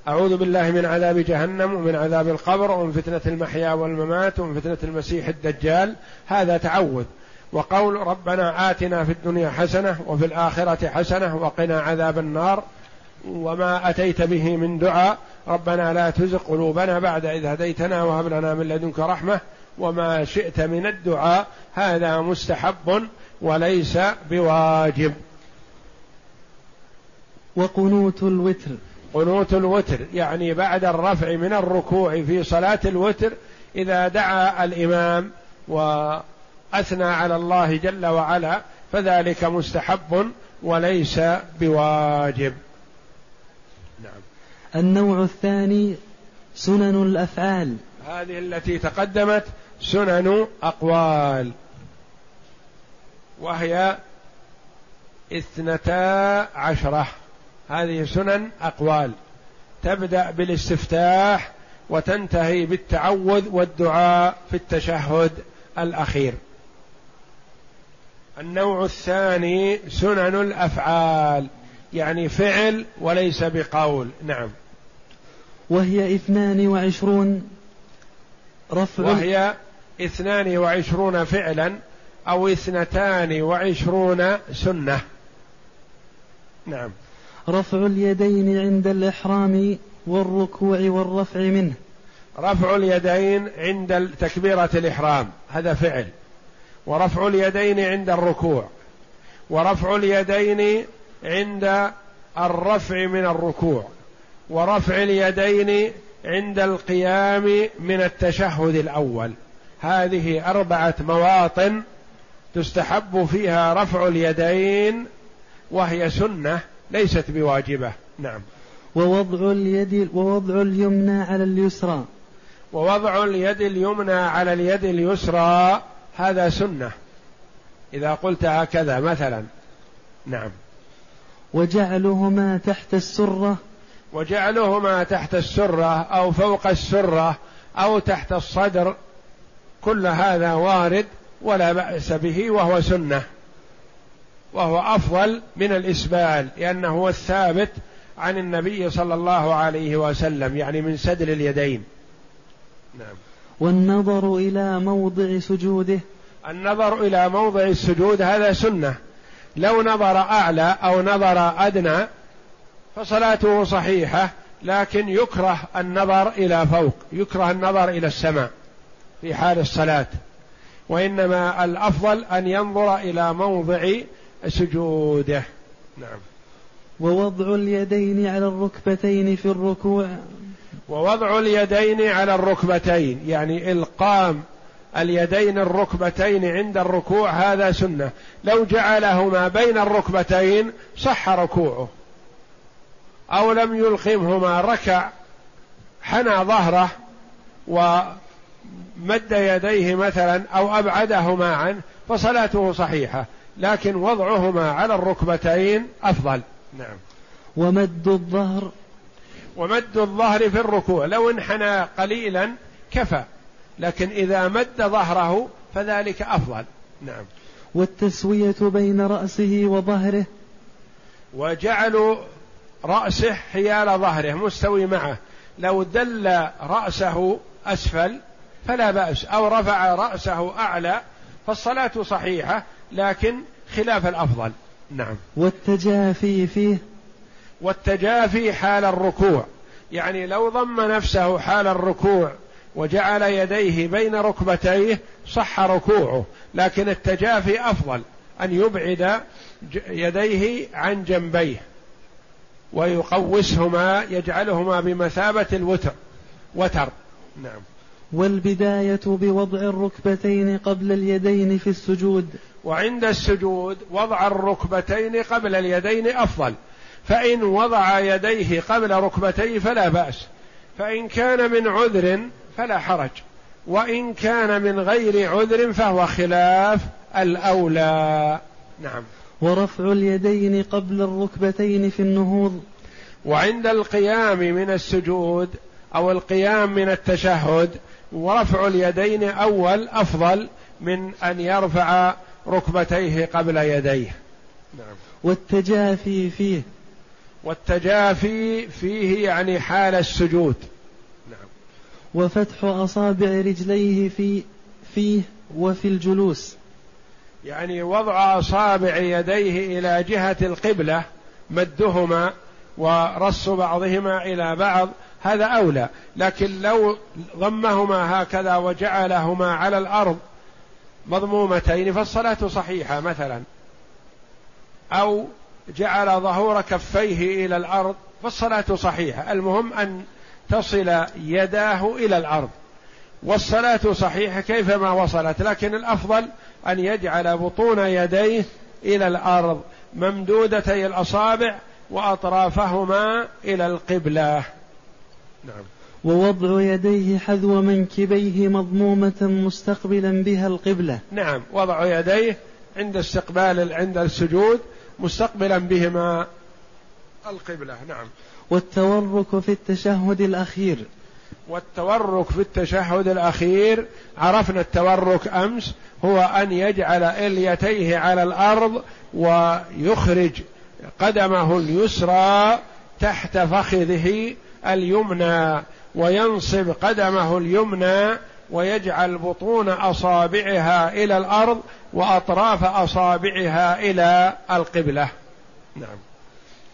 أعوذ بالله من عذاب جهنم ومن عذاب القبر ومن فتنة المحيا والممات ومن فتنة المسيح الدجال. هذا تعوذ. وقول ربنا آتنا في الدنيا حسنة وفي الآخرة حسنة وقنا عذاب النار وما أتيت به من دعاء. ربنا لا تزغ قلوبنا بعد إذ هديتنا وهب لنا من لدنك رحمة وما شئت من الدعاء. هذا مستحب وليس بواجب. وقنوت الوتر. قنوت الوتر يعني بعد الرفع من الركوع في صلاة الوتر إذا دعا الإمام وأثنى على الله جل وعلا فذلك مستحب وليس بواجب. نعم. النوع الثاني سنن الأفعال. هذه التي تقدمت سنن أقوال وهي اثنتا عشرة. هذه سنن أقوال. تبدأ بالاستفتاح وتنتهي بالتعوذ والدعاء في التشهد الأخير. النوع الثاني سنن الأفعال يعني فعل وليس بقول. نعم. وهي اثنان وعشرون رفع وهي اثنان وعشرون فعلا أو اثنتان وعشرون سنة. نعم. رفع اليدين عند الإحرام والركوع والرفع منه. رفع اليدين عند تكبيرة الإحرام. هذا فعل. ورفع اليدين عند الركوع. ورفع اليدين عند الرفع من الركوع. ورفع اليدين عند القيام من التشهد الأول. هذه أربعة مواطن تستحب فيها رفع اليدين وهي سنة ليست بواجبة. نعم. ووضع اليد ووضع اليمنى على اليسرى. ووضع اليد اليمنى على اليد اليسرى هذا سنة. إذا قلت هكذا مثلا. نعم. وجعلهما تحت السرة. وجعلهما تحت السرة أو فوق السرة أو تحت الصدر. كل هذا وارد ولا بأس به وهو سنة. وهو أفضل من الإسبال لأنه هو الثابت عن النبي صلى الله عليه وسلم يعني من سدل اليدين. نعم. والنظر إلى موضع سجوده. النظر إلى موضع السجود هذا سنة. لو نظر أعلى أو نظر أدنى فصلاته صحيحة لكن يكره النظر إلى فوق يكره النظر إلى السماء في حال الصلاة. وإنما الأفضل أن ينظر إلى موضع سجوده. نعم. ووضع اليدين على الركبتين في الركوع. ووضع اليدين على الركبتين يعني إلقام اليدين الركبتين عند الركوع هذا سنة. لو جعلهما بين الركبتين صح ركوعه. أو لم يلقمهما ركع حنى ظهره ومد يديه مثلا أو أبعدهما عنه فصلاته صحيحة. لكن وضعهما على الركبتين أفضل. نعم. ومد الظهر ومد الظهر في الركوع. لو انحنى قليلا كفى لكن إذا مد ظهره فذلك أفضل. نعم. والتسوية بين رأسه وظهره. وجعلوا رأسه حيال ظهره مستوي معه. لو دل رأسه أسفل فلا بأس أو رفع رأسه أعلى فالصلاة صحيحة لكن خلاف الأفضل. نعم. والتجافي فيه. والتجافي حال الركوع. يعني لو ضم نفسه حال الركوع وجعل يديه بين ركبتيه صح ركوعه. لكن التجافي أفضل أن يبعد يديه عن جنبيه. ويقوسهما يجعلهما بمثابة الوتر. وتر. نعم. والبداية بوضع الركبتين قبل اليدين في السجود. وعند السجود وضع الركبتين قبل اليدين أفضل. فإن وضع يديه قبل ركبتيه فلا بأس. فإن كان من عذر فلا حرج. وإن كان من غير عذر فهو خلاف الأولى. نعم. ورفع اليدين قبل الركبتين في النهوض. وعند القيام من السجود أو القيام من التشهد ورفع اليدين أول أفضل من أن يرفع ركبتيه قبل يديه. نعم. والتجافي فيه. والتجافي فيه يعني حال السجود. نعم. وفتح أصابع رجليه في فيه وفي الجلوس. يعني وضع أصابع يديه إلى جهة القبلة مدهما ورص بعضهما إلى بعض هذا أولى. لكن لو ضمهما هكذا وجعلهما على الأرض مضمومتين فالصلاة صحيحة مثلا. أو جعل ظهور كفيه إلى الأرض فالصلاة صحيحة. المهم أن تصل يداه إلى الأرض. والصلاة صحيحة كيفما وصلت لكن الأفضل أن يجعل بطون يديه إلى الأرض ممدودتي الأصابع وأطرافهما إلى القبلة. نعم. ووضع يديه حذو منكبيه مضمومة مستقبلا بها القبلة. نعم وضع يديه عند استقبال عند السجود مستقبلا بهما القبلة نعم. والتورك في التشهد الأخير. والتورك في التشهد الأخير عرفنا التورك أمس هو أن يجعل إليتيه على الأرض ويخرج قدمه اليسرى تحت فخذه اليمنى وينصب قدمه اليمنى ويجعل بطون أصابعها إلى الأرض وأطراف أصابعها إلى القبلة. نعم.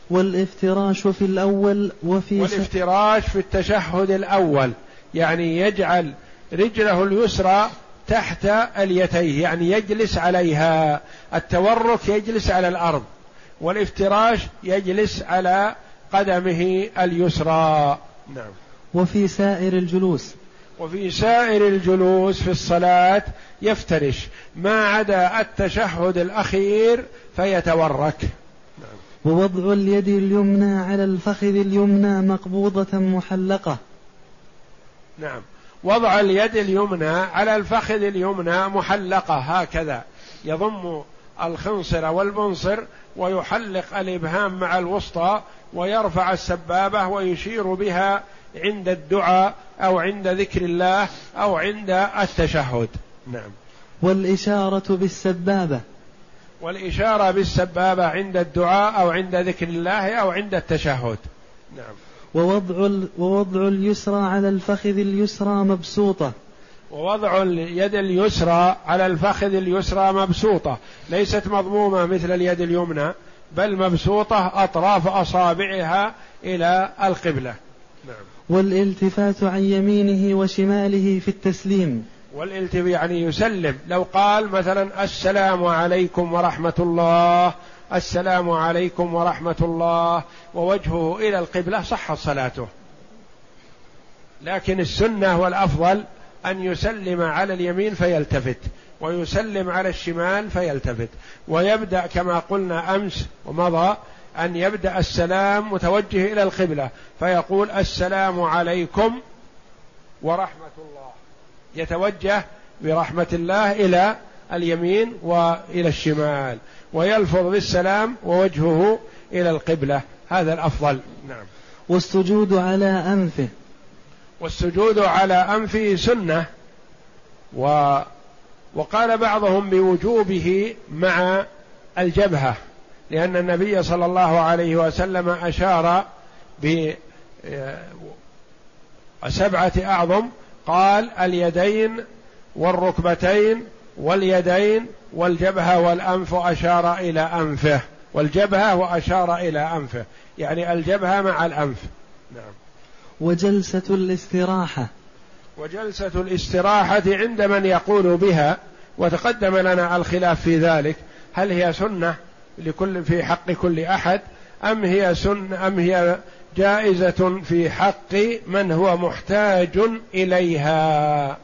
والإفتراش في الأول وفي والإفتراش في التشهد الأول يعني يجعل رجله اليسرى تحت أليتيه يعني يجلس عليها. التورك يجلس على الأرض والإفتراش يجلس على قدمه اليسرى. نعم. وفي سائر الجلوس. وفي سائر الجلوس في الصلاة يفترش. ما عدا التشهد الأخير فيتورك. ووضع اليد اليمنى على الفخذ اليمنى مقبوضة محلقة. نعم. وضع اليد اليمنى على الفخذ اليمنى محلقة. هكذا يضم الخنصر والبنصر ويحلق الإبهام مع الوسطى ويرفع السبابة ويشير بها عند الدعاء أو عند ذكر الله أو عند التشهد. نعم. والإشارة بالسبابة. والإشارة بالسبابة عند الدعاء أو عند ذكر الله أو عند التشهد. نعم. ووضع ووضع اليسرى على الفخذ اليسرى مبسوطة. ووضع اليد اليسرى على الفخذ اليسرى مبسوطة. ليست مضمومة مثل اليد اليمنى بل مبسوطة أطراف أصابعها إلى القبلة. نعم. والالتفات عن يمينه وشماله في التسليم. والالتفات يعني يسلم. لو قال مثلا السلام عليكم ورحمة الله السلام عليكم ورحمة الله ووجهه إلى القبلة صحت صلاته. لكن السنة والأفضل أن يسلم على اليمين فيلتفت ويسلم على الشمال فيلتفت. ويبدأ كما قلنا أمس ومضى أن يبدأ السلام متوجه إلى القبلة فيقول السلام عليكم ورحمة الله. يتوجه برحمة الله إلى اليمين وإلى الشمال ويلفظ بالسلام ووجهه إلى القبلة. هذا الأفضل. نعم. والسجود على أنفه. والسجود على أنفه سنة. و وقال بعضهم بوجوبه مع الجبهة. لأن النبي صلى الله عليه وسلم أشار بسبعة أعظم قال اليدين والركبتين واليدين والجبهة والأنف أشار إلى أنفه والجبهة وأشار إلى أنفه يعني الجبهة مع الأنف. نعم. وجلسة الاستراحة. وجلسة الاستراحة عند من يقول بها وتقدم لنا الخلاف في ذلك هل هي سنة؟ لكل في حق كل أحد أم هي سن أم هي جائزة في حق من هو محتاج إليها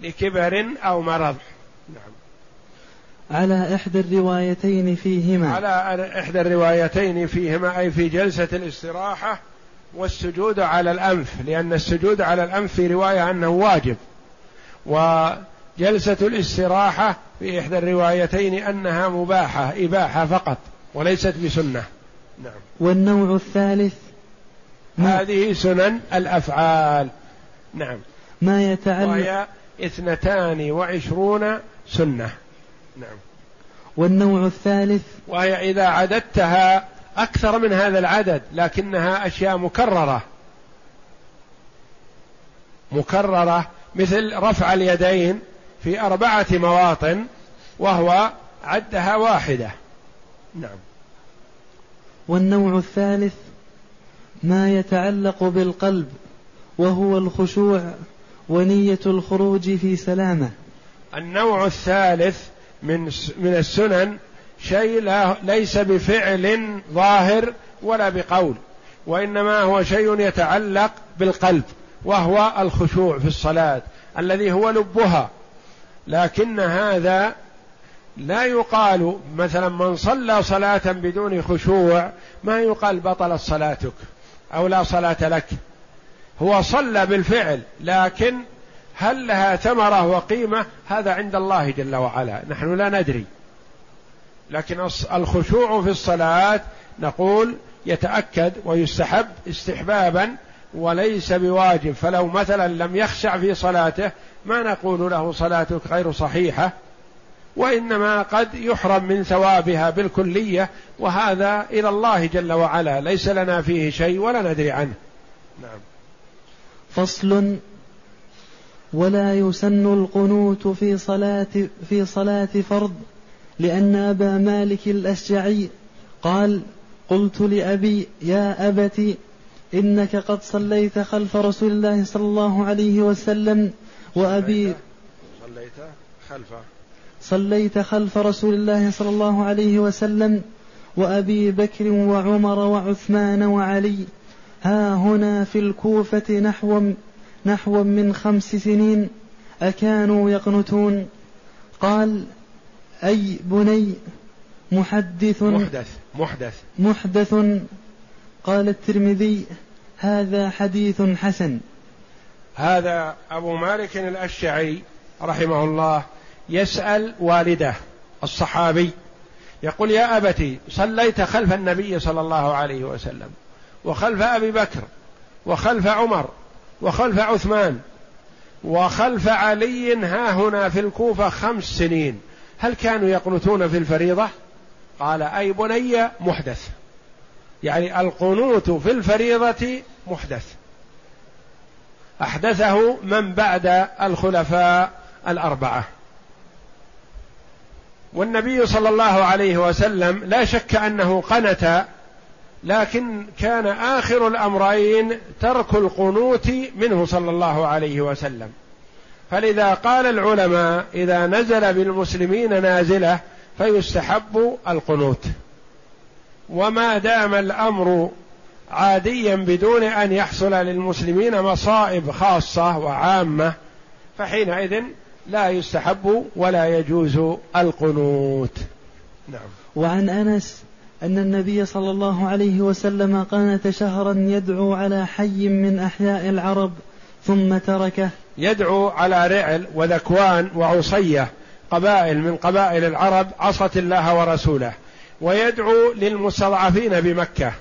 لكبر أو مرض. نعم. على إحدى الروايتين فيهما. على إحدى الروايتين فيهما أي في جلسة الاستراحة والسجود على الأنف لأن السجود على الأنف في رواية أنه واجب. وجلسة الاستراحة في إحدى الروايتين أنها مباحة إباحة فقط وليست بسنة. نعم. والنوع الثالث؟ هذه سنن الأفعال. نعم. ما يتعلق وهي اثنتان وعشرون سنة. نعم. والنوع الثالث؟ وهي إذا عددتها أكثر من هذا العدد لكنها أشياء مكررة. مكررة مثل رفع اليدين. في أربعة مواطن وهو عدها واحدة. نعم. والنوع الثالث ما يتعلق بالقلب وهو الخشوع ونية الخروج في سلامة. النوع الثالث من من السنن شيء لا ليس بفعل ظاهر ولا بقول وإنما هو شيء يتعلق بالقلب وهو الخشوع في الصلاة الذي هو لبها. لكن هذا لا يقال مثلا من صلى صلاة بدون خشوع ما يقال بطلت صلاتك أو لا صلاة لك. هو صلى بالفعل لكن هل لها ثمرة وقيمة؟ هذا عند الله جل وعلا نحن لا ندري. لكن الخشوع في الصلاة نقول يتأكد ويستحب استحبابا وليس بواجب. فلو مثلا لم يخشع في صلاته ما نقول له صلاتك غير صحيحة وإنما قد يحرم من ثوابها بالكلية وهذا إلى الله جل وعلا ليس لنا فيه شيء ولا ندري عنه. نعم. فصل ولا يسن القنوت في صلاة في صلاة فرض لأن أبا مالك الأشجعي قال قلت لأبي يا أبت إنك قد صليت خلف رسول الله صلى الله عليه وسلم وأبي صليت خلف. صليت خلف رسول الله صلى الله عليه وسلم وأبي بكر وعمر وعثمان وعلي. ها هنا في الكوفة نحو نحو من خمس سنين أكانوا يقنتون. قال أي بني محدث محدث محدث. محدث. قال الترمذي هذا حديث حسن. هذا أبو مالك الأشعري رحمه الله يسأل والده الصحابي يقول يا أبتي صليت خلف النبي صلى الله عليه وسلم وخلف أبي بكر وخلف عمر وخلف عثمان وخلف علي ها هنا في الكوفة خمس سنين. هل كانوا يقنتون في الفريضة؟ قال أي بني محدث. يعني القنوت في الفريضة محدث. أحدثه من بعد الخلفاء الأربعة. والنبي صلى الله عليه وسلم لا شك أنه قنت لكن كان آخر الأمرين ترك القنوت منه صلى الله عليه وسلم. فلذا قال العلماء إذا نزل بالمسلمين نازلة فيستحب القنوت. وما دام الأمر عاديا بدون أن يحصل للمسلمين مصائب خاصة وعامة فحينئذ لا يستحب ولا يجوز القنوت. نعم. وعن أنس أن النبي صلى الله عليه وسلم قانت شهرا يدعو على حي من أحياء العرب ثم تركه. يدعو على رعل وذكوان وعصية قبائل من قبائل العرب عصت الله ورسوله ويدعو للمستضعفين بمكة.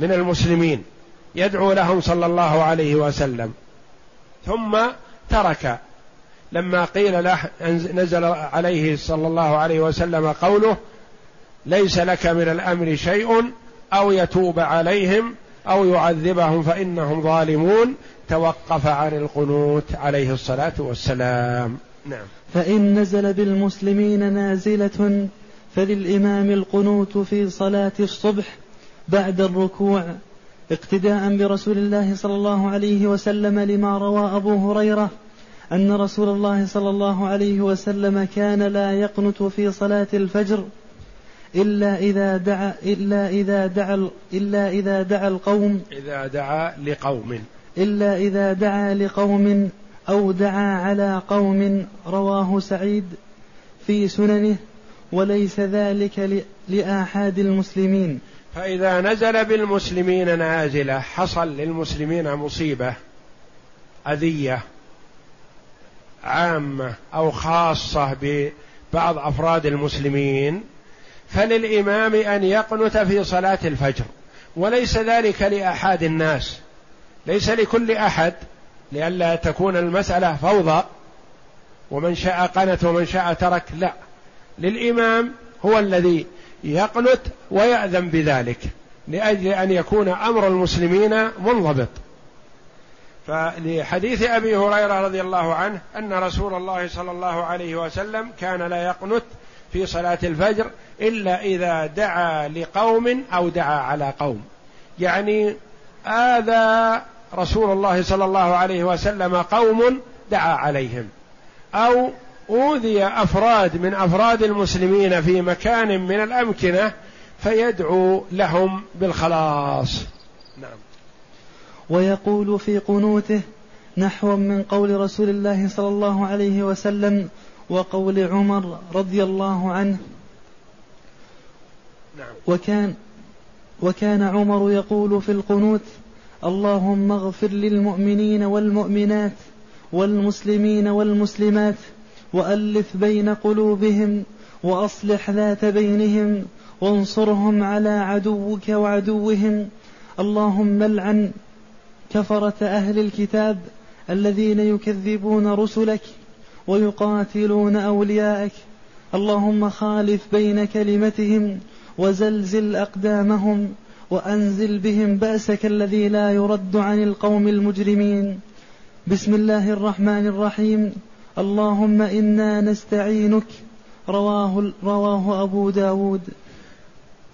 من المسلمين يدعو لهم صلى الله عليه وسلم. ثم ترك. لما قيل له نزل عليه صلى الله عليه وسلم قوله ليس لك من الأمر شيء أو يتوب عليهم أو يعذبهم فإنهم ظالمون. توقف عن القنوت عليه الصلاة والسلام. نعم. فإن نزل بالمسلمين نازلة فللإمام القنوت في صلاة الصبح بعد الركوع اقتداء برسول الله صلى الله عليه وسلم لما روى أبو هريرة أن رسول الله صلى الله عليه وسلم كان لا يقنت في صلاة الفجر إلا إذا دعا إلا إذا دعا إلا إذا دعا القوم. إذا دعا لقوم. إلا إذا دعا لقوم أو دعا على قوم رواه سعيد في سننه وليس ذلك لآحاد المسلمين. فإذا نزل بالمسلمين نازلة حصل للمسلمين مصيبة أذية عامة أو خاصة ببعض أفراد المسلمين فللإمام أن يقنت في صلاة الفجر. وليس ذلك لأحد الناس. ليس لكل أحد لئلا تكون المسألة فوضى. ومن شاء قنت ومن شاء ترك لا. للإمام هو الذي يقنت ويأذن بذلك لأجل أن يكون أمر المسلمين منضبط. فلحديث أبي هريرة رضي الله عنه أن رسول الله صلى الله عليه وسلم كان لا يقنت في صلاة الفجر إلا إذا دعا لقوم أو دعا على قوم. يعني آذى رسول الله صلى الله عليه وسلم قوم دعا عليهم. أو أوذي أفراد من أفراد المسلمين في مكان من الأمكنة فيدعو لهم بالخلاص. نعم. ويقول في قنوته نحو من قول رسول الله صلى الله عليه وسلم وقول عمر رضي الله عنه. نعم. وكان وكان عمر يقول في القنوت اللهم اغفر للمؤمنين والمؤمنات والمسلمين والمسلمات وألف بين قلوبهم وأصلح ذات بينهم وانصرهم على عدوك وعدوهم. اللهم العن كفرة أهل الكتاب الذين يكذبون رسلك ويقاتلون أولياءك. اللهم خالف بين كلمتهم وزلزل أقدامهم وأنزل بهم بأسك الذي لا يرد عن القوم المجرمين. بسم الله الرحمن الرحيم. اللهم إنا نستعينك. رواه رواه أبو داود.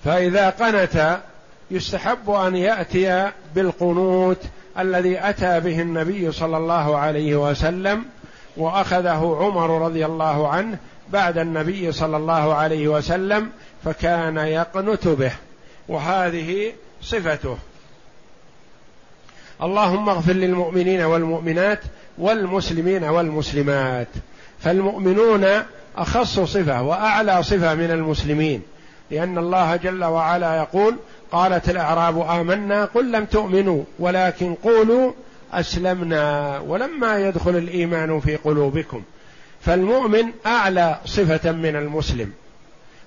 فإذا قنت يستحب أن يأتي بالقنوت الذي أتى به النبي صلى الله عليه وسلم وأخذه عمر رضي الله عنه بعد النبي صلى الله عليه وسلم فكان يقنت به. وهذه صفته. اللهم اغفر للمؤمنين والمؤمنات والمسلمين والمسلمات. فالمؤمنون أخص صفة وأعلى صفة من المسلمين لأن الله جل وعلا يقول قالت الأعراب آمنا قل لم تؤمنوا ولكن قولوا أسلمنا. ولما يدخل الإيمان في قلوبكم. فالمؤمن أعلى صفة من المسلم.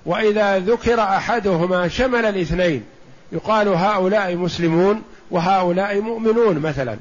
وإذا ذكر أحدهما شمل الاثنين يقال هؤلاء مسلمون وهؤلاء مؤمنون مثلا.